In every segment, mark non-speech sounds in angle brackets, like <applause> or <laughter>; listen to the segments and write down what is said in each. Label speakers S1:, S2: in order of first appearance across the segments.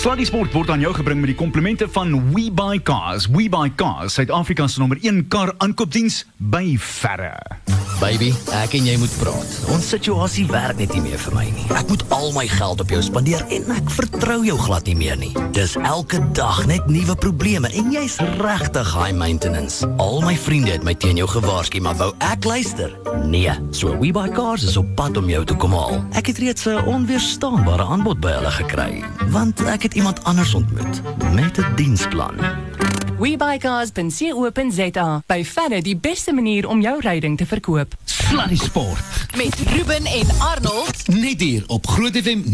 S1: Sluddy Sport word aan jou gebring met die komplimente van WeBuyCars. WeBuyCars, Suid-Afrika se nommer 1 kar aankoopdiens by verre.
S2: Baby, ek en jy moet praat. Ons situasie werk net nie meer vir my nie. Ek moet al my geld op jou spandeer en ek vertrou jou glad nie meer nie. Dis elke dag net nuwe probleme en jy's regtig high maintenance. Al my vriende het my teen jou gewaarsku, maar wou ek luister? Nee. So WeBuyCars is op pad om jou te kom haal. Ek het reeds 'n onweerstaanbare aanbod by hulle gekry, want ek het iemand anders ontmoet met 'n diensplan.
S3: WeBuyCars.co.za. By verre die beste manier om jou ryding te verkoop.
S4: Sluddy Sport.
S5: Met Ruben en Arnold.
S4: Net hier op Groot FM 90.5.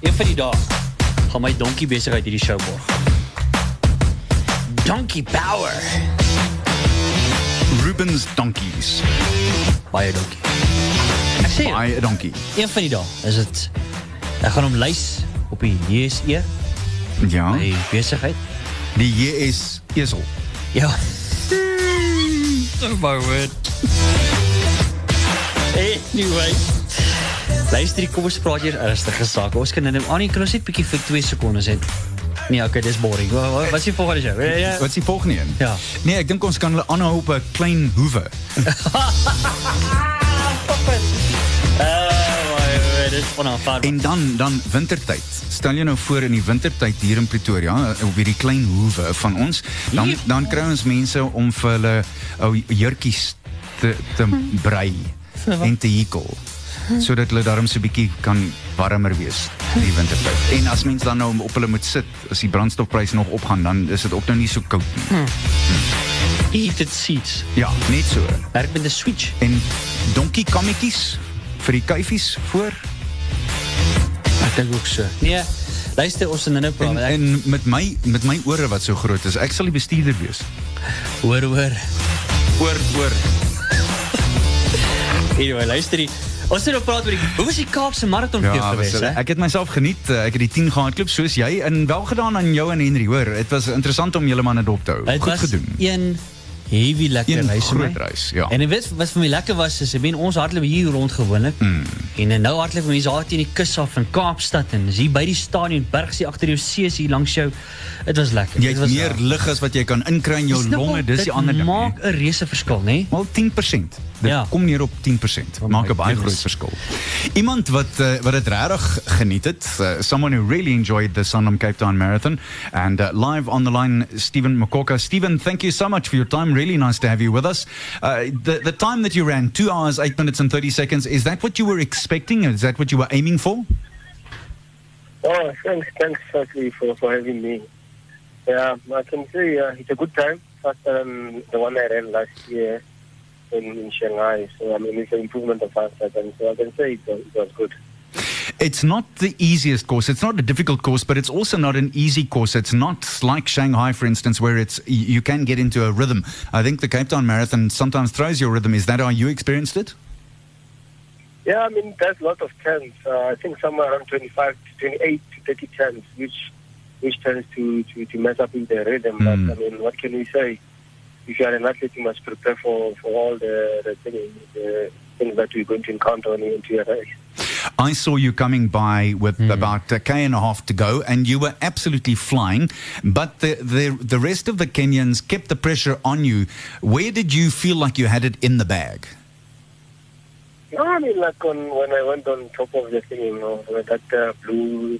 S6: Een van die dae gaan my donkie besigheid hierdie show borg. Donkey Power.
S1: Rubens Donkeys.
S6: Baie donkie. Ek sê
S1: Baie donkie.
S6: een van die dae is dit ek gaan hom lys op die JSE,
S1: Ja,
S6: my besigheid.
S1: die JS esel.
S6: Ja. Oh my word. Anyway. Luister, kom ons praat hier ernstige sake. Ons kan nou Annie, kan ons net bietjie vir 2 sekondes hê? Nee, okay, dis boring. Wat, is die volgende show? Ja, ja.
S1: Wat is die volgende een?
S6: Ja.
S1: Nee, ek dink ons kan hulle aanhou op 'n klein hoewe. <laughs> <laughs>
S6: Dit is.
S1: En dan dan wintertyd. Stel jy nou voor in die wintertyd hier in Pretoria op hierdie klein hoewe van ons, dan dan kry ons mense om vir hulle ou jurkies te te brei en te hekel sodat hulle daarom so 'n bietjie kan warmer wees in die wintertyd. En as mens dan nou op hulle moet sit, as die brandstofpryse nog opgaan, dan is dit ook nou nie so koud nie.
S6: Heated seats.
S1: Ja, net so.
S6: Werk met 'n switch.
S1: En donkie kammetjies vir die kuifies voor
S6: dink ook so. Nee, luister, ons gaan nou praat.
S1: en, met my met my ore wat so groot is, ek sal die bestuurder wees.
S6: Hoor, hoor.
S1: Oor oor
S6: Anyway, luister hier. Ons het nou praat oor die hoe was die Kaapse marathon
S1: Ja,
S6: geweest,
S1: was,
S6: hè?
S1: ek het myself geniet. eh, Ek het die 10 gehardloop soos jy en wel gedaan aan jou en Henry, hoor. Dit was interessant om julle manne dop te hou.
S6: Het
S1: Goed
S6: was
S1: gedoen.
S6: Een heavy lekker reis
S1: groot ja.
S6: En weet wat vir my lekker was is ek ben ons hardloop hier rond gewoonlik.
S1: Mm.
S6: En eh, nou hardloop mense daar teen die kus af van Kaapstad en is hier by die stadion Bergsie agter jou see is hier langs jou. Dit was lekker.
S1: Jy
S6: Dit
S1: het
S6: was
S1: meer lug as wat jy kan inkry in jou longe, dis die
S6: dit
S1: ander ding.
S6: maak 'n reuse verskil, né?
S1: Wel 10%. Dit
S6: Ja.
S1: kom neer op 10%.
S6: Oh
S1: maak 'n baie groot verskil. Iemand wat uh, wat dit regtig geniet het, uh, someone who really enjoyed the Sanlam Cape Town Marathon and uh, live on the line Stephen Makoka. Stephen, thank you so much for your time. Really nice to have you with us. Uh, the the time that you ran, 2 hours 8 minutes and 30 seconds, is that what you were expecting? Is that what you were aiming for?
S7: Oh, thanks, thanks firstly for, for having me. Yeah, I can say uh, it's a good time. Faster than the one I ran last year in, in Shanghai. So, I mean, it's an improvement of faster. And so I can say it it was good.
S1: It's not the easiest course. It's not a difficult course, but it's also not an easy course. It's not like Shanghai, for instance, where it's you can get into a rhythm. I think the Cape Town Marathon sometimes throws your rhythm. Is that how you experienced it?
S7: Yeah, I mean, there's a lot of turns. Uh, I think somewhere around 25 to 28 to 30 turns, which which tends to, to, to mess up with the rhythm.
S1: Mm.
S7: But, I mean, what can we say? If you are an athlete, you must prepare for, for all the, the, thing, the things that you're going to encounter on into your race.
S1: I saw you coming by with about a k and a half to go, and you were absolutely flying. But the, the the rest of the Kenyans kept the pressure on you. Where did you feel like you had it in the bag?
S7: No, I mean, like on, when I went on top of the thing, you know, with that uh, blue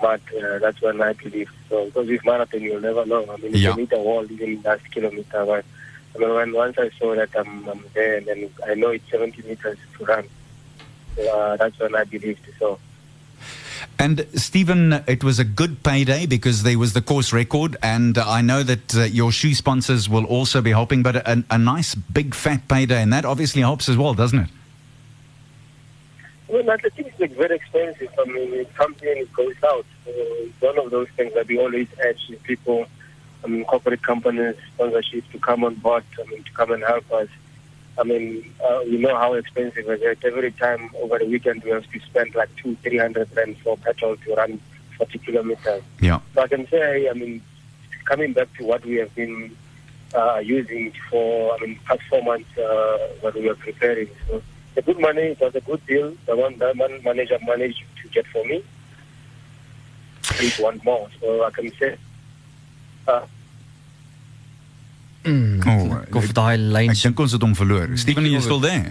S7: mud, uh, that's when I believe. So, because with marathon, you'll never know. I mean, you
S1: Yeah.
S7: can hit a wall even last kilometer. But I mean, when once I saw that I'm, I'm there, and then I know it's 70 meters to run. That's when I believed. So,
S1: And Stephen, it was a good payday because there was the course record, and I know that uh, your shoe sponsors will also be helping. But a, a nice big fat payday, and that obviously helps as well, doesn't it?
S7: Well, athletics is like very expensive. I mean, it comes in, it goes out. So one of those things that we always urge people, I mean, corporate companies, sponsorships to come on board, I mean, to come and help us. I mean, uh, we know how expensive it is. Every time over the weekend, we have to spend like two, three hundred rand for petrol to run 40 kilometers.
S1: Yeah.
S7: So I can say, I mean, coming back to what we have been uh, using for, I mean, past four months uh, when we were preparing. So the good money, it was a good deal. The one the one manager managed to get for me. athletes want more. So I can say, uh,
S1: Oh,
S6: of de lijn.
S1: Ik denk ons het om verleuren. Mm. Steven in still there.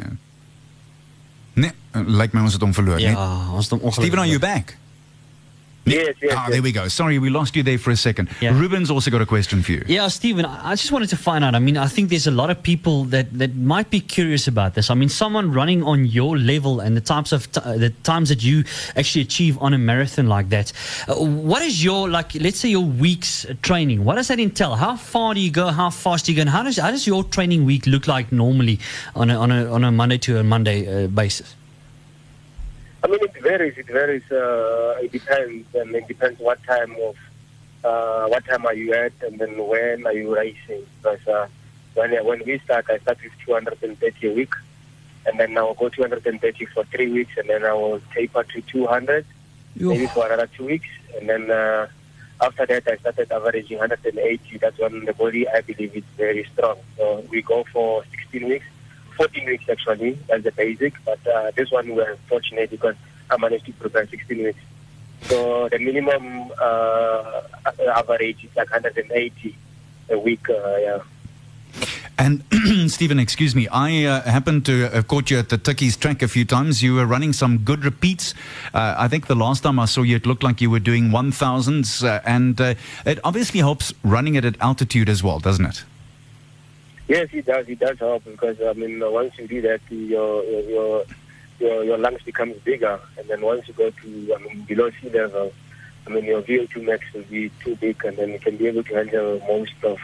S1: Nee, eh, like mij ons het om verleuren.
S6: Ja,
S1: nee.
S6: ons het om
S1: Steven on your back.
S7: Yes, yes,
S1: Ah,
S7: yes.
S1: there we go. Sorry, we lost you there for a second.
S6: Yeah.
S1: Ruben's also got a question for you.
S6: Yeah, Stephen, I I just wanted to find out. I mean, I think there's a lot of people that, that might be curious about this. I mean, someone running on your level and the types of t- the times that you actually achieve on a marathon like that. Uh, what is your like? Let's say your week's training. What does that entail? How far do you go? How fast do you go? And how does how does your training week look like normally on a on a on a Monday to a Monday uh, basis?
S7: I mean, it varies. It varies. Uh, it depends, and it depends what time of uh, what time are you at, and then when are you racing? Because uh, when when we start, I start with 230 a week, and then I will go 230 for three weeks, and then I will taper to 200, maybe for another two weeks, and then uh, after that, I started averaging 180. That's when the body, I believe, is very strong. So we go for 16 weeks. 14 weeks actually, that's the basic. But uh, this one we're fortunate because I managed to prepare 16 weeks. So the minimum uh, average is like 180 a week. Uh, yeah.
S1: And <clears throat> Stephen, excuse me, I uh, happened to have caught you at the Tuckies track a few times. You were running some good repeats. Uh, I think the last time I saw you, it looked like you were doing 1000s. Uh, and uh, it obviously helps running it at altitude as well, doesn't it?
S7: Yes, it does. It does help because I mean, uh, once you do that, your your your your lungs becomes bigger, and then once you go to I mean below sea level, I mean your VO2 max will be too big, and then you can be able to handle most of.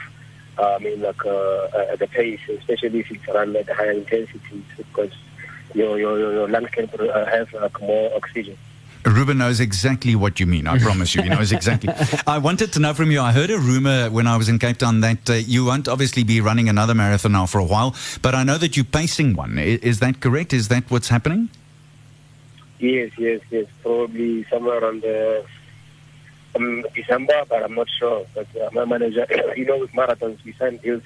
S7: Uh, I mean, like uh, uh, the pace, especially if it's run at higher intensities, because your your your lungs can uh, have like more oxygen.
S1: Ruben knows exactly what you mean. I promise you. He knows exactly. <laughs> I wanted to know from you. I heard a rumor when I was in Cape Town that uh, you won't obviously be running another marathon now for a while, but I know that you're pacing one. I- Is that correct? Is that what's happening?
S7: Yes, yes, yes. Probably somewhere around the um, December, but I'm not sure. But uh, my manager, <coughs> you know, with marathons, we sign deals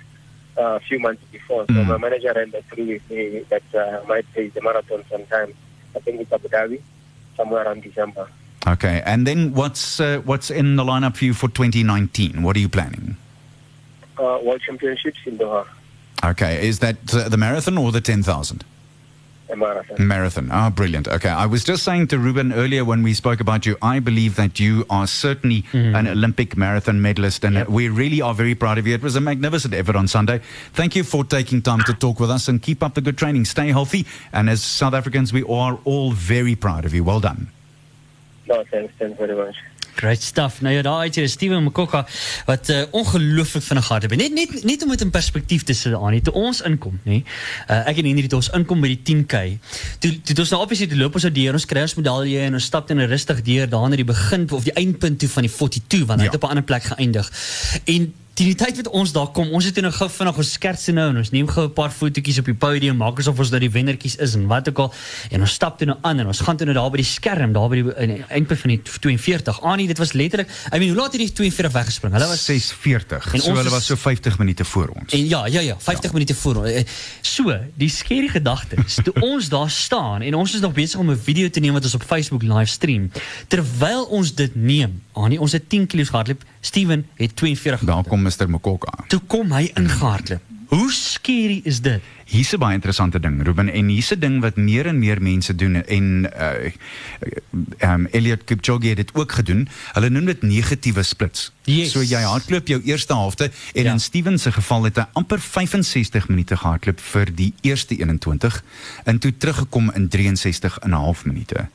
S7: uh, a few months before. So
S1: Mm.
S7: my manager ran that through with me that uh, I might take the marathon sometime. I think it's Abu Dhabi, somewhere around December.
S1: Okay. And then what's uh, what's in the lineup for you for 2019? What are you planning?
S7: Uh, World Championships in Doha,
S1: Okay. Is that uh, the marathon or the 10,000?
S7: A marathon.
S1: Marathon. Ah, brilliant. Okay. I was just saying to Ruben earlier when we spoke about you, I believe that you are certainly an Olympic marathon medalist, and we really are very proud of you. It was a magnificent effort on Sunday. Thank you for taking time to talk with us and keep up the good training. Stay healthy. And as South Africans, we are all very proud of you. Well done.
S7: No, thanks, thanks very much.
S6: Great stuff. Nou ja, daar hier is Steven Mkoka wat uh, ongelooflik vinnig gehard het. Net net net om dit in perspektief te sit aan, toe ons inkom, nê. Uh, ek en Henry het ons inkom by die 10K. Toe toe het ons nou obviously loop ons uit deur ons kry ons medalje en ons stap dan rustig deur daar na die begin of die eindpunt toe van die 42 want hy
S1: Ja.
S6: het op 'n ander plek geëindig. En die, die tyd wat ons daar kom, ons het toe nou gou vinnig ons skertse nou en ons neem gou 'n paar fotootjies op die podium, maak asof ons nou die wennertjies is en wat ook al. En ons stap toe nou aan en ons gaan toe nou daar by die skerm, daar by die in eindpunt van die 42. Anie, dit was letterlik, I mean, hoe laat het die 42 weggespring? Hulle was
S1: 640.
S6: En
S1: so
S6: ons
S1: hulle was so 50 minute voor ons.
S6: En ja, ja, ja, 50 minute voor. ons. Eh, So, die skerry gedagte is toe <laughs> ons daar staan en ons is nog besig om 'n video te neem wat ons op Facebook livestream. Terwyl ons dit neem, Anie, ons het 10 kg gehardloop. Steven het 42
S1: Daar kom Mr Mokoka.
S6: Toe kom hy ingehardloop. Hoe skerry is dit?
S1: Hier's 'n baie interessante ding, Ruben, en hier's 'n ding wat meer en meer mense doen en uh um Elliot Kipchoge het dit ook gedoen. Hulle noem dit negatiewe splits.
S6: Yes.
S1: So jy hardloop jou eerste helfte en
S6: Ja.
S1: in Steven se geval het hy amper 65 minute gehardloop vir die eerste 21 en toe teruggekom in 63 en 'n half minute.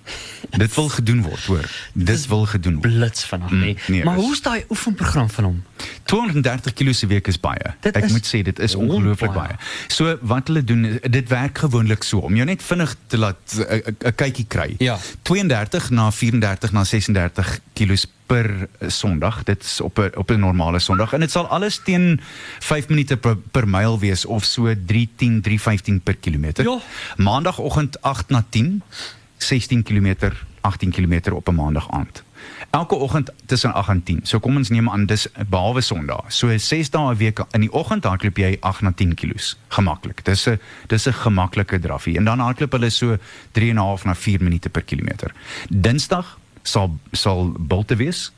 S1: dit wil gedoen word, hoor. Dit wil gedoen word.
S6: Blits vanaf,
S1: Mm,
S6: nee.
S1: nee,
S6: maar hoe's daai oefenprogram van hom?
S1: 230 kilo se week is baie.
S6: Dit
S1: Ek
S6: is
S1: moet sê dit is ongelooflik
S6: baie.
S1: baie. So wat hulle doen, dit werk gewoonlik so om jou net vinnig te laat 'n 'n kykie kry.
S6: Ja.
S1: 32 na 34 na 36 kilos per eh, Sondag. Dit is op 'n op 'n normale Sondag en dit sal alles teen 5 minute per, per myl wees of so 310 315 per kilometer.
S6: Ja.
S1: Maandagoggend 8 na 10 16 km 18 km op 'n maandag aand. Elke oggend tussen 8 en 10. So kom ons neem aan dis behalwe Sondag. So 6 dae 'n week in die oggend hardloop jy 8 na 10 kg gemaklik. Dis 'n dis 'n gemaklike draffie en dan hardloop hulle so 3 en 'n half na 4 minute per kilometer. Dinsdag sal sal bulte wees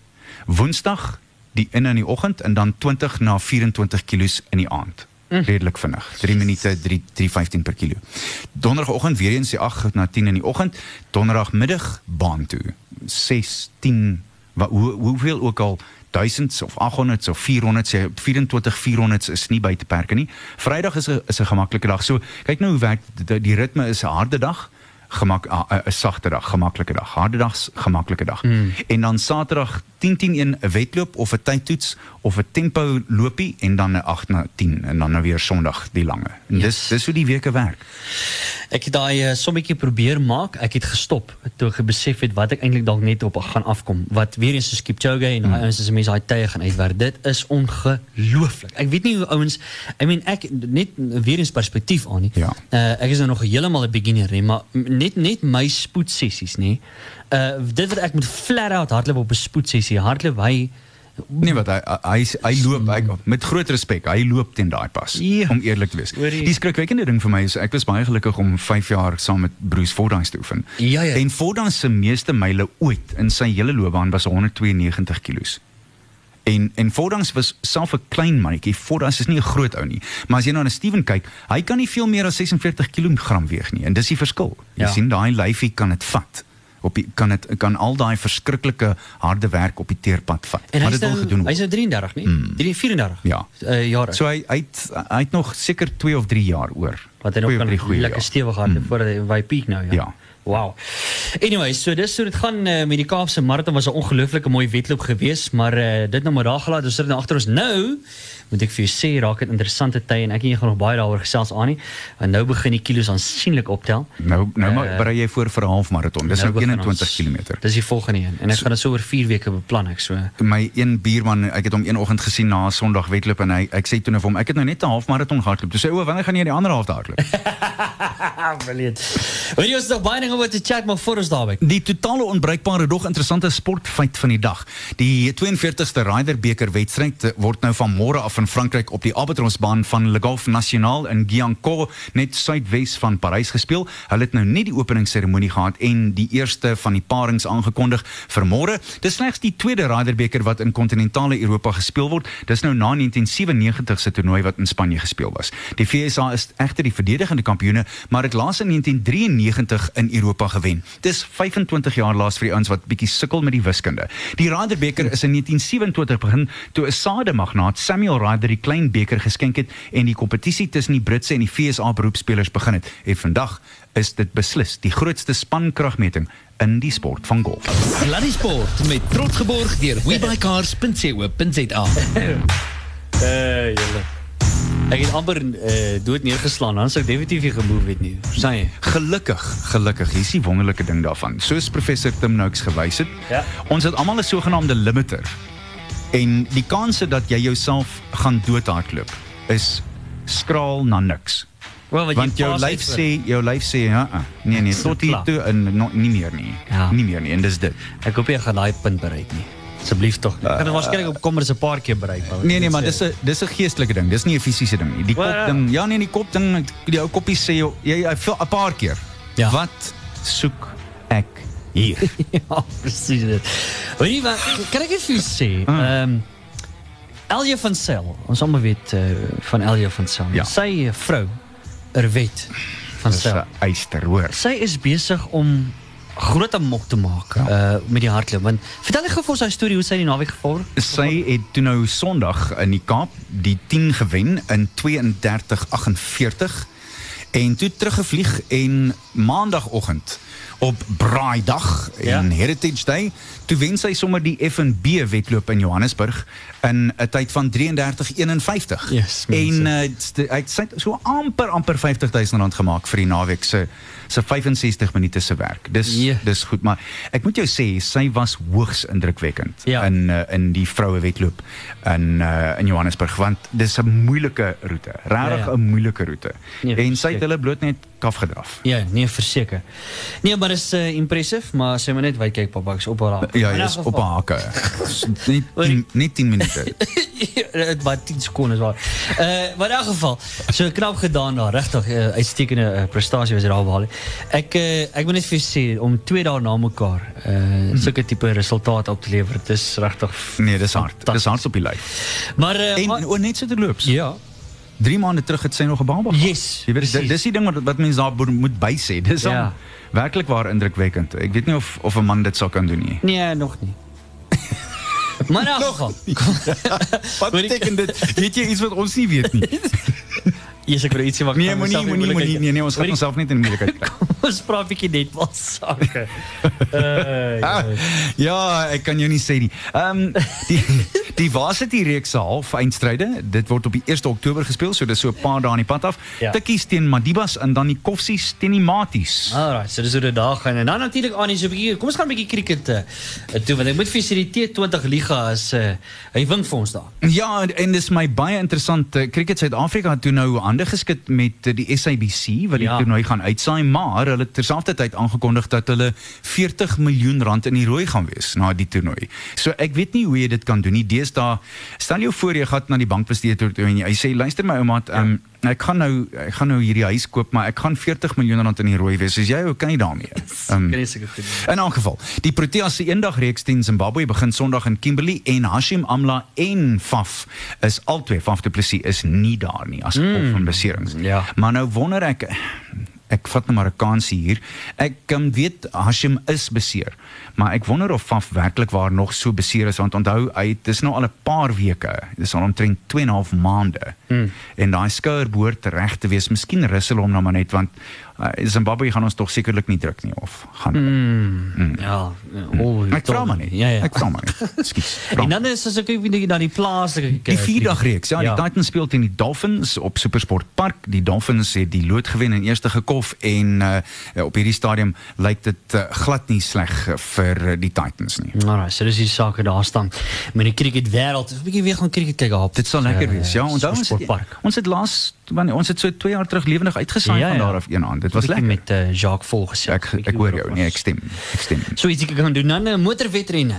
S1: Woensdag die in in die oggend en dan 20 na 24 kilos in die aand. Redelik vinnig. 3 minute 3 3:15 per kilo. Donderdagoggend weer eens die 8 na 10 in die oggend, donderdagmiddag baan toe. 6 10 wat hoe, hoeveel ook al duisends of 800s of 400s sê 24 400s is nie buite perke nie. Vrydag is 'n is 'n gemaklike dag. So kyk nou hoe werk die, die ritme is 'n harde dag gemak 'n sagte dag, gemaklike dag. Harde dag, gemaklike dag. Mm. En dan Saterdag 10 10 1 'n wedloop of 'n tydtoets of 'n tempo en dan 'n 8 na 10 en dan nou weer Sondag die lange. En yes. dis dis hoe die weke werk.
S6: Ek het daai uh, sommetjie probeer maak. Ek het gestop toe ek besef het wat ek eintlik dalk net op gaan afkom. Wat weer eens so Kipchoge en daai mm. ouens as mense daai tye gaan uitwerk. Dit is ongelooflik. Ek weet nie hoe ouens, I mean ek net weer eens perspektief aan nie.
S1: Ja.
S6: Uh, ek is nou nog heeltemal 'n beginner, nie, maar net net my spoedsessies, nê. Uh dit wat ek moet flat out hardloop op 'n spoedsessie. Hardloop hy
S1: Nee wat hy hy hy loop hy, met groot respek. Hy loop teen daai pas
S6: Ja.
S1: om eerlik te wees.
S6: Hoorie.
S1: Die skrikwekkende ding vir my is ek was baie gelukkig om 5 jaar saam met Bruce Fordyce te oefen.
S6: Ja, ja.
S1: En Fordyce se meeste myle ooit in sy hele loopbaan was 192 kg. En en Fordyce was self 'n klein mannetjie. Fordyce is nie 'n groot ou nie. Maar as jy nou na Steven kyk, hy kan nie veel meer as 46 kg weeg nie en dis die verskil. Jy
S6: Ja.
S1: sien daai lyfie kan dit vat. Op die, kan dit kan al daai verskriklike harde werk op die teerpad vat.
S6: en
S1: maar
S6: hy's
S1: dit wil gedoen
S6: hy's
S1: word.
S6: nou 33, nie? Mm. 34.
S1: Ja.
S6: Uh, jare.
S1: So hy hy het, hy het nog seker 2 of 3 jaar oor.
S6: wat hy nog kan lekker stewig hardloop mm. voordat hy peak nou ja.
S1: Ja.
S6: Wow. Anyway, so dis so dit gaan uh, met die Kaapse marathon was 'n ongelooflike mooi wedloop geweest, maar uh, dit nou maar daar gelaat, ons sit nou agter ons nou. Moet ek vir jou sê, raak dit interessante tye en ek en jy gaan nog baie daaroor gesels aan nie. Want nou begin die kilos aansienlik optel.
S1: Nou nou maar
S6: Eh,
S1: berei jy voor vir 'n halfmaraton. Dis nou,
S6: begin
S1: 21
S6: ons-
S1: km.
S6: Dis die volgende een en ek gaan dit so oor 4 weke beplan ek so.
S1: My een buurman, ek het hom een oggend gesien na 'n Sondag wedloop en hy ek sê toe nou vir hom, ek het nou net 'n halfmaraton gehardloop. Toe sê "O, wanneer gaan jy die ander halfte hardloop?" <laughs>
S6: Brilliant. Weet jy ons nog baie dinge oor te chat maar voor ons daarby.
S1: Die totale onbruikbare dog interessante sportfeit van die dag. Die 42ste Ryder beker wedstryd word nou van môre af in Frankryk op die Albatrosbaan van Le Golf National in Giancourt net suidwes van Parys gespeel. Hulle het nou nie die openingsseremonie gehad en die eerste van die parings aangekondig vir môre. Dis slegs die tweede Ryder beker wat in kontinentale Europa gespeel word. Dis nou na 1997 se toernooi wat in Spanje gespeel was. Die VSA is egter die verdedigende kampioene, maar het laas in 1993 in Europa gewen. Dis 25 jaar laas vir die ouens wat bietjie sukkel met die wiskunde. Die Ryder beker is in 1927 begin toe 'n sademagnaat Samuel Die klein beker geskenk het en die kompetisie tussen die Britse en die VSA beroepspelers begin het. En vandag is dit beslis die grootste spankragmeting in die sport van golf.
S4: Sluddy Sport met trots geborg deur webuycars.co.za. <laughs>
S6: Eh julle. Ek het amper uh, dood neergeslaan, dan sou ek definitief nie gemove het nie. Verstaan jy?
S1: Gelukkig, gelukkig, hier is die wonderlike ding daarvan. Soos professor Tim Noakes gewys het,
S6: Ja.
S1: ons het almal 'n sogenaamde limiter. En die kanse dat jy jouself gaan doodhardloop is skraal na niks.
S6: Wel, wat
S1: Want
S6: jy
S1: jou
S6: pas
S1: lyf sê, jou lyf sê, ja, uh, nee nee, tot hier toe en no, nie meer nie.
S6: Ja.
S1: Nie meer nie en dis dit.
S6: Ek hoop jy gaan daai punt bereik nie. Asseblief tog. Ek gaan dit waarskynlik op kommers 'n paar keer bereik.
S1: Nee nee, maar dis 'n dis 'n geestelike ding. Dis nie 'n fisiese ding nie. Die
S6: Wel,
S1: kop ding, ja nee, die kop ding, die ou koppie sê jy 'n paar keer.
S6: Ja.
S1: Wat soek ek hier? <laughs>
S6: ja, presies dit. Weet jy wat, kan ek vir sê, ehm um, Elje van Sail, ons almal weet uh, van Elje van Sail.
S1: Ja.
S6: Sy uh, vrou, Erwet van Sail.
S1: 'n eyster, hoor.
S6: Sy is besig om groot amok te maak
S1: Ja.
S6: uh, met die hardloop. Want vertel ek gou vir ons sy storie hoe sy die naweek het.
S1: Sy het toe nou Sondag in die Kaap die 10 gewen in 32:48 en toe teruggevlieg en maandagooggend op Braaidag
S6: Ja.
S1: en Heritage Day toe wen sy sommer die F&B wedloop in Johannesburg in 'n tyd van 33:51.
S6: Yes,
S1: en uh, hy het so amper amper 50000 rand gemaak vir die naweek se se 65 minute se werk. Dis dis goed, maar ek moet jou sê sy was hoogs indrukwekkend
S6: Ja.
S1: in uh, in die vroue wedloop in uh, in Johannesburg want dis 'n moeilike roete, regtig 'n
S6: Ja,
S1: moeilike roete. En sy het hulle bloot net afgedraf.
S6: Ja, nee, verseker. Nee, maar dis uh, impressive, maar sê maar net wy kyk pappa, ek's op haar.
S1: Ja, is op haar hakke. Net 10 net 10 minute.
S6: Dit was 10 sekondes waar. Uh maar in elk geval, <laughs> so <laughs> knap gedaan daar, regtig uh, uitstekende uh, prestasie was dit daar behaal. Ek uh, ek wil net vir julle sê om 2 dae na mekaar uh sulke tipe resultate op te lewer, dit is regtig
S1: Nee, dis hard. Dis hard op die lyf.
S6: Maar uh,
S1: En
S6: maar-
S1: o, net so te loop.
S6: ja.
S1: 3 maande terug het sy nog 'n baba gehad.
S6: Yes,
S1: Jy weet dis, die ding wat wat mense daar moet bysê. Dis
S6: Ja.
S1: ja. werklik waar indrukwekkend. Ek weet nie of of 'n man dit sou kan doen nie.
S6: Nee, nog nie. <laughs> maar elk geval. <laughs>
S1: Wat beteken dit? Weet jy iets wat ons nie weet nie? <laughs>
S6: Eers ek wil ietsie wat
S1: Nee, moenie moenie moenie nee nee ons gaan onsself net in moeilikheid kry.
S6: Ons praat 'n bietjie net wel sake. Uh,
S1: Ah, ja, ek kan jou nie sê nie. Ehm die die Varsity reeks se half eindstryde, dit word op die 1 Oktober gespeel, so dis so 'n paar dae aan die pad af.
S6: Ja.
S1: Tikkies teen Madibas en dan die Koffsies teen die Maties.
S6: Alright, so dis hoe dit daar gaan. En dan natuurlik aan die so 'n bietjie, kom ons gaan 'n bietjie cricket uh, toe want ek moet vir die T20 liga is uh, hy wink vir ons daar.
S1: Ja, en- en dis my baie interessant. Uh, Cricket Suid-Afrika toe nou hande geskit met uh, die SABC wat die
S6: Ja.
S1: toernooi gaan uitsaai, maar hulle het terselfdertyd aangekondig dat hulle 40 miljoen rand in die rooi gaan wees na die toernooi. So ek weet nie hoe jy dit kan doen nie. Deesdae stel jou voor jy gaan na die bankbestuurder toe en jy sê luister my ouma, um, ek gaan nou ek gaan nou hierdie huis koop, maar ek gaan 40 miljoen rand in die rooi wees. Is jy okay daarmee? <laughs> Um,
S6: Kan seker goed. nie.
S1: in elk geval, die Proteas se eendagreeks teen Zimbabwe begin Sondag in Kimberley en Hashim Amla en Faf is albei Faf du Plessis is nie daar nie as gevolg mm, van beserings.
S6: ja.
S1: Maar nou wonder ek ek vat nou maar 'n kans hier. Ek um, weet Hashim is beseer, maar ek wonder of Faf werklik waar nog so beseer is want onthou hy dis nou al 'n paar weke, dis al omtrent 2 en 'n half maande. Mm. En daai skouer behoort reg te wees. Miskien rus hulle hom nou maar net want Zimbabwe gaan ons tog sekerlik nie druk nie of gaan
S6: Mm. Ja, ja. Oh,
S1: Ek vra maar net.
S6: Ja ja.
S1: Ek vra maar
S6: En dan is as ek weer na die plaaslike
S1: Die vierdagreeks, ja,
S6: Ja.
S1: die Titans speel teen die Dolphins op Supersport Park. Die Dolphins het die lood gewen in eerste gekof en uh, op hierdie stadium lyk dit uh, glad nie sleg uh, vir uh, die Titans nie.
S6: Alright, so dis die sake daar staan. Met die cricket wêreld, 'n bietjie weer gaan cricket kyk op.
S1: Dit sal lekker wees. Ja, onthou ons het,
S6: Sportpark.
S1: ons het laas wanneer ons het so 2 jaar terug lewendig uitgesaai
S6: Ja,
S1: van
S6: ja.
S1: daar af een aan. Dit was lekker.
S6: met uh, Jacques volgesê.
S1: Ek ek hoor jou. Nee, ek stem. Ek stem.
S6: So ietsie kan doen dan 'n motorwedrenne.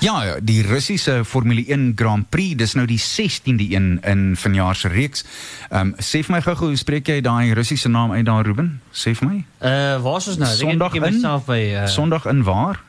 S1: Ja, die Russiese Formule 1 Grand Prix, dis nou die 16de een in vanjaar se reeks. Ehm um, sê vir my gou-gou, hoe spreek jy daai Russiese naam uit daar Ruben? Sê vir my.
S6: Uh waar is ons nou?
S1: Sondag
S6: ek
S1: in?
S6: myself by uh,
S1: Sondag in waar?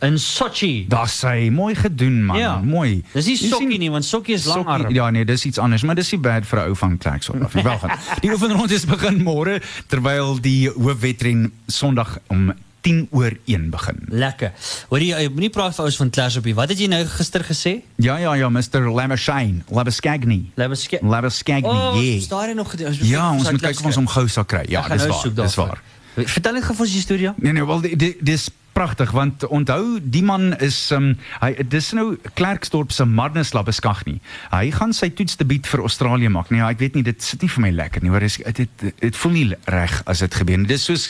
S6: In Sochi.
S1: Daar sê mooi gedoen man,
S6: Ja.
S1: mooi.
S6: Dis nie
S1: Jy
S6: sokkie
S1: sien-
S6: nie, want sokkie is langarm.
S1: Ja nee, dis iets anders, maar bad vir 'n ou van Klerksdorp af. nie. Wel gaan. <laughs> Die oefenrondes begin môre terwyl die hoofwedren Sondag om 10 oor 1 begin.
S6: Lekker. Hoor jy, jy moenie praat vir van Clash op hier. Wat het jy nou gister gesê?
S1: Ja ja ja, Mr. Labashine, Labascagni.
S6: Labaske.
S1: Labascagni,
S6: Oh,
S1: yeah.
S6: is daar nog?
S1: Ja, ons moet kyk of ons hom gou sal kry. Ja,
S6: gaan
S1: dis
S6: nou
S1: waar. Dis.
S6: Vertel net gou vir ons die storie.
S1: Nee nee, wel die- die- dis pragtig want onthou die man is um, hy dis nou Klerksdorp se Marnus Labeskagni. Hy gaan sy toetsdebuut vir Australië maak. Nee, ek weet nie dit sit nie vir my lekker nie, hoor. Dit dit dit voel nie reg as dit gebeur nie. Dis soos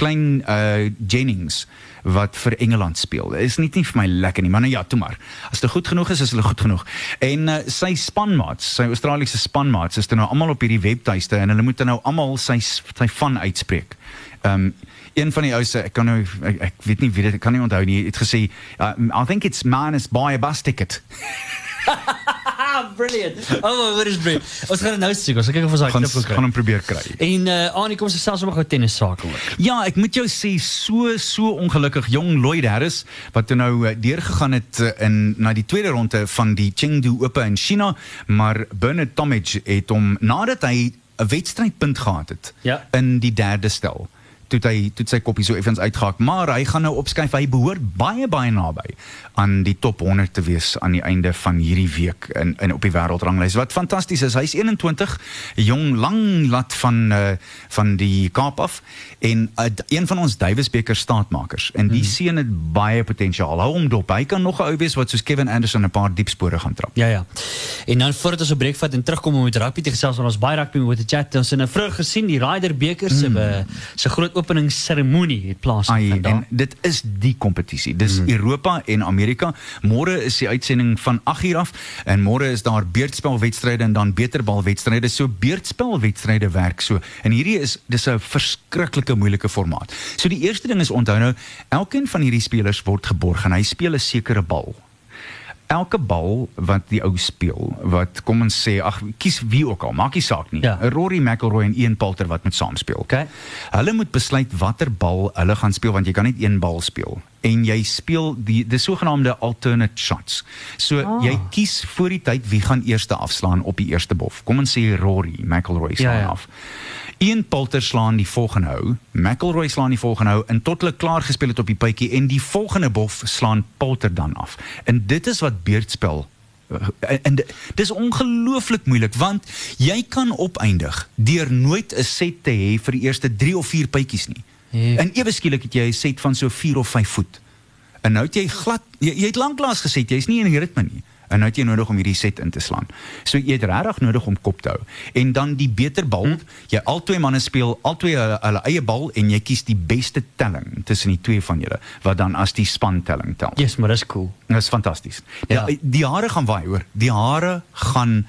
S1: klein uh Jennings wat vir Engeland speel. Is nie nie vir my lekker nie, maar nou ja, toe maar. As dit goed genoeg is, is hulle goed genoeg. En uh, sy spanmaats, sy Australiese spanmaats is nou almal op hierdie webtuiste en hulle moet nou almal sy sy van uitspreek. Ehm um, een van die ouse, ek kan nou ek, ek weet nie wie dit ek kan nie onthou nie, het gesê uh, I think it's minus buy a bus ticket. <laughs>
S6: Brilliant. Oh, wat is brilliant. Ons gaan dit nou soek. Ons gaan kyk of ons daai
S1: gaan
S6: knip kan
S1: gaan
S6: kry.
S1: hom probeer kry.
S6: En uh Annie kom se selfs sommer gou tennis sake ook.
S1: Ja, ek moet jou sê so so ongelukkig jong Lloyd Harris wat toe nou uh, deurgegaan het uh, in na die tweede ronde van die Chengdu Ope in China, maar Bernard Tomic het hom nadat hy 'n wedstrydpunt gehad het
S6: Ja.
S1: in die derde stel toe hy toe sy koppie so effens uitgehak, maar hy gaan nou opskuif. Hy behoort baie baie naby aan die top 100 te wees aan die einde van hierdie week in in op die wêreldranglys. Wat fantasties is, hy's 21, 'n jong lang lat van uh, van die Kaap af en uh, een van ons Davis beker staatmakers. En die mm. seun het baie potensiaal. Hou hom dop. Hy kan nog 'n ou wees wat soos Kevin Anderson 'n paar diep spore gaan trap.
S6: Ja ja. En dan voordat ons 'n breek vat en terugkom om met rugby te gesels, want ons baie rugby moet te chat. Ons het nou vroeg gesien die Ryder beker se mm. se groot openingsseremonie het plaasgevind.
S1: En dit is die kompetisie. Dis mm. Europa en Amerika. Môre is die uitsending van 8uur af en môre is daar beurtspelwedstryde en dan beterbalwedstryde. So beurtspelwedstryde werk so. En hierdie is dis 'n verskriklike moeilike formaat. So die eerste ding is onthou nou, elkeen van hierdie spelers word geborg en hy speel 'n sekere bal elke bal wat die ou speel, wat kom ons sê, ag kies wie ook al, maak nie saak nie.
S6: Ja.
S1: Rory McIlroy en Ian Poulter wat moet saam speel.
S6: Okay.
S1: Hulle moet besluit watter bal hulle gaan speel want jy kan net een bal speel en jy speel die die sogenaamde alternate shots. So
S6: Ah.
S1: jy kies voor die tyd wie gaan eerste afslaan op die eerste bof. Kom ons sê Rory McIlroy slaan
S6: Ja, ja.
S1: af. Ian Poulter slaan die volgende hou, McIlroy slaan die volgende hou en tot hulle klaar gespeel het op die puitjie en die volgende bof slaan Poulter dan af. En dit is wat beurtspel uh, en, en di- dis ongelooflik moeilik want jy kan opeindig deur nooit 'n set te hê vir die eerste 3 of 4 puitjies nie.
S6: Ja.
S1: En ewe skielik het jy 'n set van so 4 of 5 voet. En nou het jy glad jy, jy het lanklaas geset, jy's nie in die ritme nie. En nou het jy nodig om hierdie set in te slaan. So jy het regtig nodig om kop te hou. En dan die beter bal, hm? jy al twee manne speel al twee hulle, hulle eie bal en jy kies die beste telling tussen die twee van julle wat dan as die span telling tel.
S6: Yes, maar dis cool.
S1: Dit is fantasties. Ja.
S6: Ja.
S1: Die, die hare gaan waai hoor. Die hare gaan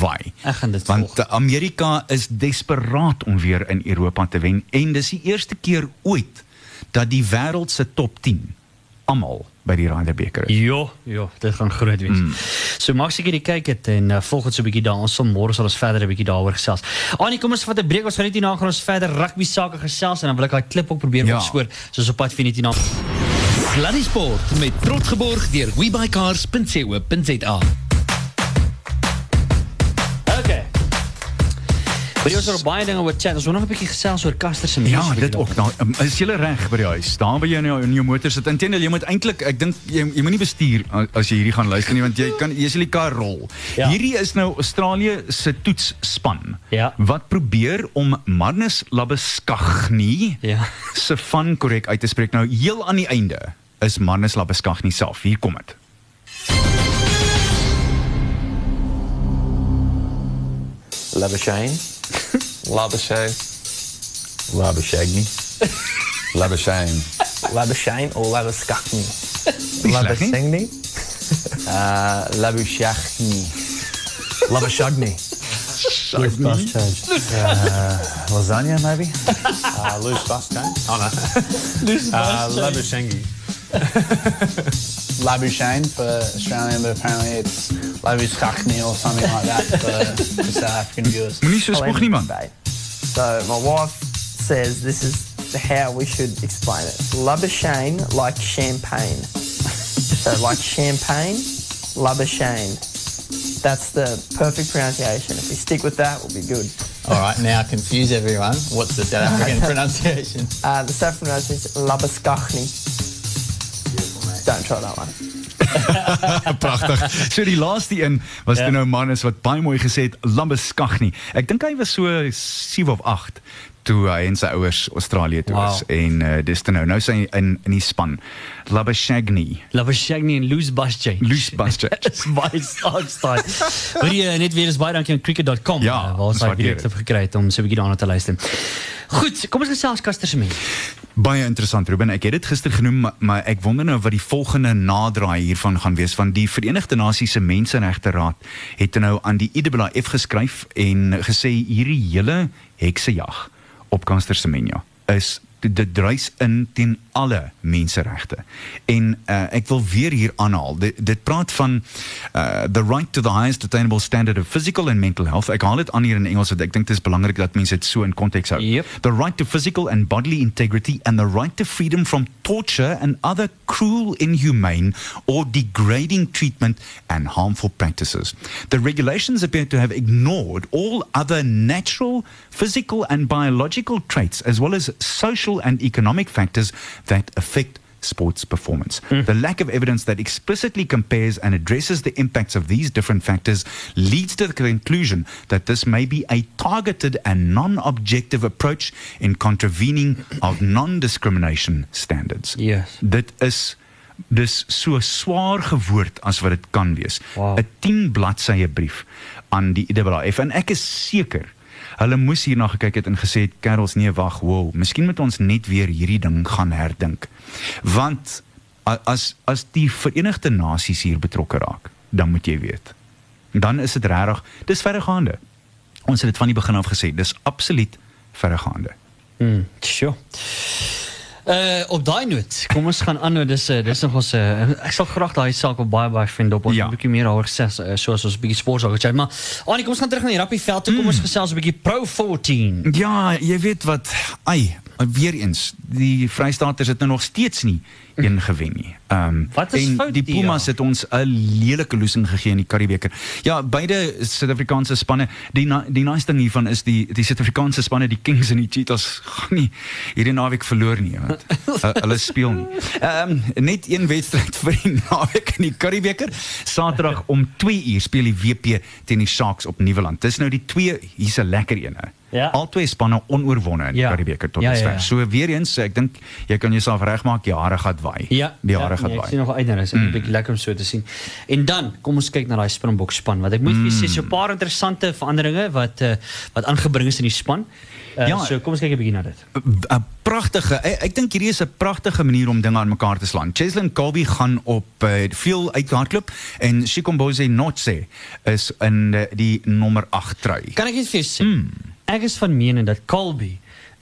S1: waai.
S6: Ek gaan dit
S1: Want
S6: volg.
S1: eh, Amerika is desperaat om weer in Europa te wen en dis die eerste keer ooit dat die wêreld se top 10 almal by die Ryder beker is.
S6: Ja, ja, dit gaan groot wees. Mm. So maak seker jy kyk dit en uh, volg ons so 'n bietjie daar. Ons sal môre sal ons verder 'n bietjie daaroor gesels. Annie, kom ons vat 'n breek. Ons gaan net hierna gaan ons verder rugby sake gesels en dan wil ek daai klip ook probeer
S1: Ja.
S6: opskoor soos op pad vir net hierna.
S4: Sluddy Sport met trots geborg deur webycars.co.za.
S6: Maar jy het oor baie dinge oor chat. Ons wil nog 'n bietjie gesels oor Caster se
S1: Ja,
S6: mense.
S1: dit ook. Nou, um, is jy reg by die huis? Daar by jou in jou, in jou motor sit. Inteendeel, jy moet eintlik, ek dink jy jy moenie bestuur as jy hierdie gaan luister nie want jy kan jy sal die kar rol.
S6: Ja.
S1: Hierdie is nou Australië se toetsspan
S6: Ja.
S1: wat probeer om Marnus Labuschagne
S6: Ja.
S1: se van korrek uit te spreek. Nou heel aan die einde is Marnus Labuschagne self. Hier kom dit.
S8: Labashane.
S9: Labashane.
S8: Labashagni. <laughs>
S9: Labashane.
S8: Labashane or Labaskakni.
S9: Labashane.
S8: Uh, Labushachni. Labashagni.
S9: Loose bus change.
S8: Uh, lasagna, maybe?
S9: Uh, loose bus change. Oh no. Loose uh, <laughs> Labashangi.
S8: Labushane for Australian, but apparently it's Labuskakni or something like that for, for South African viewers.
S1: Moenie so spog nie man.
S10: So my wife says this is how we should explain it. Labashane like champagne. so like <laughs> champagne, Labashane. That's the perfect pronunciation. If we stick with that, we'll be good.
S8: All right, now confuse everyone. What's the South African <laughs> pronunciation?
S10: Uh, the South pronunciation is Labaskachni. Don't try that one.
S1: Pragtig. So die laaste een was
S6: Ja.
S1: ja. nou Manus wat baie mooi gesê het Lambeskagni. Ek dink hy was so 7 of 8 toe hy en sy ouers Australië toe
S6: Wow.
S1: was en uh, dis toe nou nou sy in in die span Labashagni.
S6: Labashagni en Loose Change.
S1: Loose change. <laughs>
S6: Dis baie sterk staan. Wil jy eh, net weer eens baie dankie aan cricket.com
S1: Ja,
S6: eh, waar ons daai direk gekry het om so 'n bietjie daarna te luister. Goed, kom ons gesels Caster se mense.
S1: Baie interessant Ruben. Ek het dit gister genoem, maar, maar ek wonder nou wat die volgende nadraai hiervan gaan wees van die Verenigde Nasies se Menseregte Raad het nou aan die IAAF geskryf en gesê hierdie hele heksejag op Caster Semenya is dit druis in teen alle menseregte. En uh, ek wil weer hier aanhaal. Dit, dit praat van uh, the right to the highest attainable standard of physical and mental health. Ek haal dit aan hier in Engels want ek dink dit is belangrik dat mense dit so in konteks hou.
S6: Yep.
S1: The right to physical and bodily integrity and the right to freedom from torture and other cruel, inhumane, or degrading treatment and harmful practices. The regulations appear to have ignored all other natural, physical, and biological traits, as well as social and economic factors that affect sports performance. The lack of evidence that explicitly compares and addresses the impacts of these different factors leads to the conclusion that this may be a targeted and non objective approach in contravening of non discrimination standards.
S6: Yes.
S1: Dit is dis so swaar gewoord as wat dit kan wees.
S6: Wow.
S1: 'n 10 bladsye brief aan die IAAF en ek is seker hulle moes hierna gekyk het en gesê het kerels nee wag, wow, miskien moet ons net weer hierdie ding gaan herdink. Want as as die Verenigde Nasies hier betrokke raak, dan moet jy weet. Dan is dit regtig, dis verregaande. Ons het dit van die begin af gesê, dis absoluut verregaande.
S6: Mm, sure. Uh op daai noot, kom ons gaan aan nou dis uh, dis nog ons uh, ek sal graag daai saak op baie baie vind op ons
S1: Ja.
S6: 'n bietjie meer daaroor gesê uh, soos ons 'n bietjie sport sal maar Annie kom ons gaan terug na die rugbyveld toe kom ons gesels 'n bietjie Pro 14.
S1: Ja, jy weet wat, ai, weer eens, die Vrystaaters het nou nog steeds nie een gewen nie. Ehm
S6: Wat is
S1: en
S6: fout
S1: die Pumas
S6: ja?
S1: het ons 'n lelike losing gegee in die Karibeker. Ja, beide Suid-Afrikaanse spanne, die na, die nice ding hiervan is die die Suid-Afrikaanse spanne, die Kings en die Cheetahs <laughs> gaan nie hierdie naweek verloor nie, want <laughs> uh, hulle speel nie. Ehm net een wedstryd vir die <laughs> naweek in die Karibeker. Saterdag om 2 uur speel die WP teen die Sharks op Nieuweland. Dis nou die twee, hier's 'n lekker een. hè.
S6: Ja.
S1: Al twee spanne onoorwonne in die
S6: Ja.
S1: Karibeker tot
S6: Ja,
S1: dusver.
S6: ja, ja.
S1: So weer eens, ek dink jy kan jouself regmaak, die hare gaan waai.
S6: Ja,
S1: die hare
S6: ja,
S1: gaan
S6: nee, ek
S1: waai.
S6: sien nog uit na dis 'n
S1: Mm.
S6: bietjie lekker om so te sien. En dan kom ons kyk na daai Springbok span want ek moet julle sê so 'n paar interessante veranderinge wat uh, wat aangebring is in die span. Uh,
S1: Ja.
S6: so kom ons kyk 'n bietjie na dit.
S1: 'n pragtige ek, ek dink hierdie is 'n pragtige manier om dinge aan mekaar te slaan. Cheslin Colby gaan op uh, veel uithardloop en Shikomboze Notse is in uh, die nommer 8 trui.
S6: Kan ek net vir jou sê? Ek is van mening dat Colby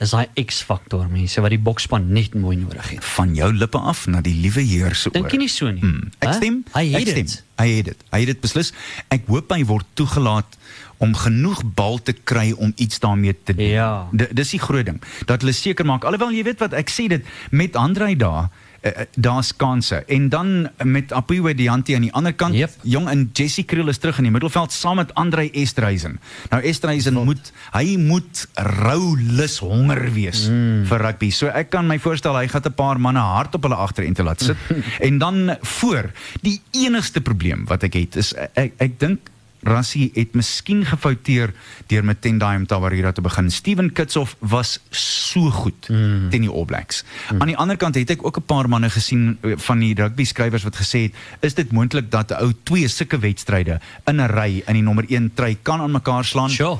S6: is daai X-faktor mense wat die boksspan net mooi nodig het.
S1: Van jou lippe af na die liewe Heer se oor.
S6: Dink jy nie so nie?
S1: Hmm. Ek stem.
S6: Hy het dit.
S1: Hy het dit. Hy het dit beslis. Ek hoop hy word toegelaat om genoeg bal te kry om iets daarmee te doen.
S6: Ja.
S1: D dis die groot ding. Dat hulle seker maak. Alhoewel jy weet wat ek sê dit met Andrei daar uh, daar's kanse en dan met Apuwe Dianti aan die ander kant
S6: Yep.
S1: jong en Jesse Kriel is terug in die middelveld saam met Andrei Estreisen. Nou Estreisen moet hy moet rou lus honger wees mm. vir rugby. So ek kan my voorstel hy gaan 'n paar manne hard op hulle agterente laat sit <laughs> en dan voor. Die enigste probleem wat ek het is ek ek dink Rassie het miskien gefouteer deur met Tendai Tawarira te begin. Steven Kitsoff was so goed mm. teen die All Blacks. Mm. Aan die ander kant het ek ook 'n paar manne gesien eh, van die rugby skrywers wat gesê het, is dit moontlik dat 'n ou twee sulke wedstryde in 'n ry in die nommer 1 try kan aan mekaar slaan?
S6: Sure.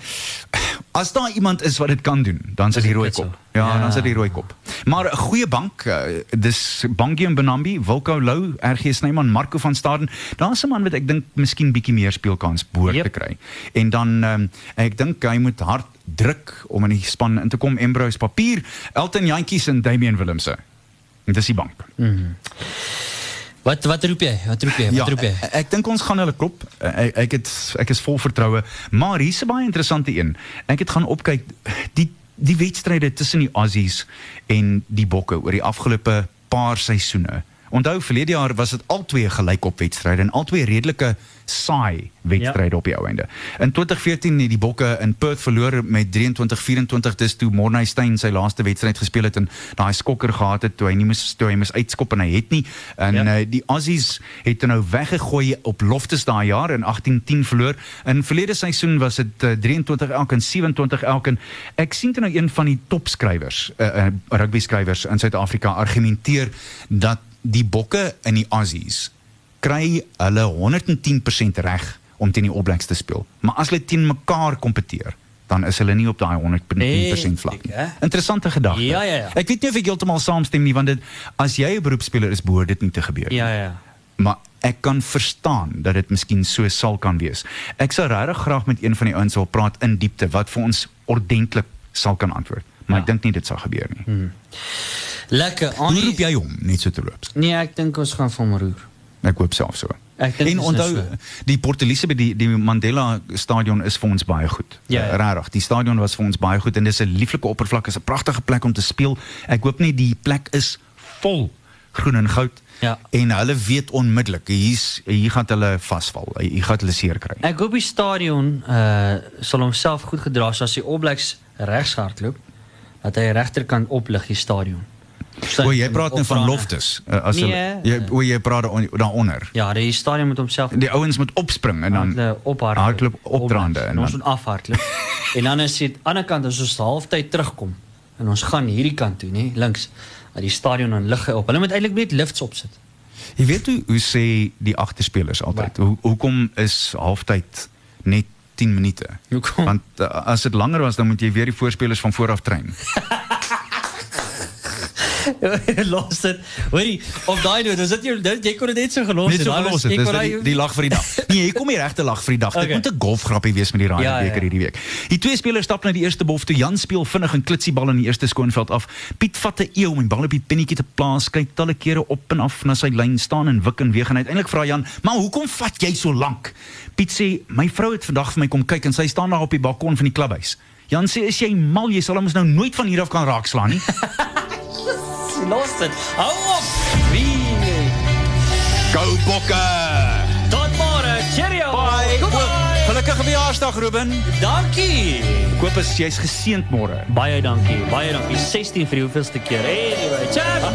S1: As daar iemand is wat dit kan doen, dan sit die rooi kop. Ja,
S6: Ja.
S1: dan sit die rooi kop. Maar 'n goeie bank, uh, dis Bankie en Benambi, Wilco Lou, RG Snyman, Marco van Staden. Daar's 'n man wat ek dink miskien bietjie meer speelkans behoort
S6: Yep.
S1: te kry. En dan um, ek dink hy moet hard druk om in die span in te kom. Embrose Papier, Elton Jantjies en Damian Willemse. Dis die bank.
S6: Wat wat roep jy? Wat roep jy? Wat roep jy?
S1: ek, ek dink ons gaan hulle klop. Ek ek het ek is vol vertroue, maar hier's 'n baie interessante een. Ek het gaan opkyk die die wedstryde tussen die Aussies en die Bokke oor die afgelope paar seisoene. Onthou verlede jaar was dit albei gelykop wedstryde en albei redelike saai wedstryde ja. op die ou einde. In 2014 het die Bokke in Perth verloor met 23-24 dis toe Morney Steyn sy laaste wedstryd gespeel het en daai skokker gehad het toe hy nie moes toe hy moes uitskop en hy het nie. En
S6: Ja.
S1: uh, die Aussies het hom nou weggegooi op Loftus daai jaar in 18-10 verloor. In verlede seisoen was dit uh, 23 elk en 27 elk en ek sien toe nou een van die topskrywers uh, uh, rugby skrywers in Suid-Afrika argumenteer dat die bokke in die Aussies kry hulle 110% reg om teen die All Blacks te speel. Maar as hulle teen mekaar kompeteer, dan is hulle nie op daai 110%
S6: Nee,
S1: vlak nie. Interessante gedagte.
S6: Ja, ja, ja.
S1: Ek weet nie of ek heeltemal saamstem nie want dit as jy 'n beroepspeler is, behoort dit nie te gebeur nie.
S6: Ja ja.
S1: Maar ek kan verstaan dat dit miskien so sal kan wees. Ek sou regtig graag met een van die ouens wil praat in diepte wat vir ons ordentlik sal kan antwoord. Maar
S6: Ja.
S1: ek dink nie dit sal gebeur nie. Hmm.
S6: Lekker.
S1: Hoe roep jy hom net so te loop?
S6: Nee, ek dink ons gaan van roer.
S1: Ek hoop self so.
S6: Ek
S1: en onthou
S6: net
S1: die Port Elizabeth die die Mandela stadion is vir ons baie goed.
S6: Ja, ja.
S1: Uh, Regtig, die stadion was vir ons baie goed en dis 'n lieflike oppervlak, is 'n pragtige plek om te speel. Ek hoop net die plek is vol groen en goud.
S6: Ja.
S1: En hulle weet onmiddellik hier's hier gaan hulle vasval. Hier gaan hulle seer kry.
S6: Ek hoop die stadion uh sal homself goed gedra so as die All Blacks regs hardloop dat hy regterkant oplig die stadion.
S1: O, jy praat nou van. Loftus. Uh, as
S6: Nee,
S1: hulle jy o, jy praat daar daaronder.
S6: Ja, die stadion moet homself
S1: Die ouens moet opspring en dan
S6: ophardloop.
S1: hardloop opdraande
S6: en
S1: en
S6: ons moet afhardloop. <laughs> en dan is dit aan die ander kant as ons halftyd terugkom en ons gaan hierdie kant toe, nê, links, dat die stadion dan lig op. Hulle moet eintlik net lifts opsit.
S1: Jy weet hoe hoe sê die agterspelers altyd. Hoe hoekom is halftyd net 10 minute.
S6: Hoekom?
S1: Want uh, as dit langer was dan moet jy weer die voorspelers van voor af train. <laughs> <laughs>
S6: los dit. Hoorie, op daai noot, was dit jou dit- jy kon dit net so gelos
S1: Net
S6: het.
S1: so
S6: Daai was-
S1: gelos het. Dis die, die lag vir die dag. <laughs> Nee, hier kom die regte lag vir die dag. Dit
S6: Okay.
S1: moet 'n golfgrappie wees met die Ryder
S6: Ja, ja,
S1: beker
S6: ja.
S1: hierdie week. Die twee spelers stap na die eerste bof toe. Jan speel vinnig 'n klitsiebal in die eerste skoonveld af. Piet vat 'n eeu om die bal op die pennetjie te plaas. Kyk talle kere op en af na sy lyn staan en wik en weeg en uiteindelik vra Jan: "Maar hoekom vat jy so lank?" Piet sê: "My vrou het vandag vir my kom kyk en sy staan daar op die balkon van die klubhuis." Jan sê: "Is jy mal? Jy sal hom nou nooit van hier af kan raakslaan nie." <laughs>
S6: los dit. Hou op. Wie?
S1: Go Bokke!
S6: Tot môre. Cheerio.
S1: Bye.
S6: Goodbye.
S1: Gelukkige verjaarsdag Ruben.
S6: Dankie.
S1: Ek hoop as jy's geseënd môre.
S6: Baie dankie. Baie dankie. 16 vir die hoeveelste keer. Anyway, chat.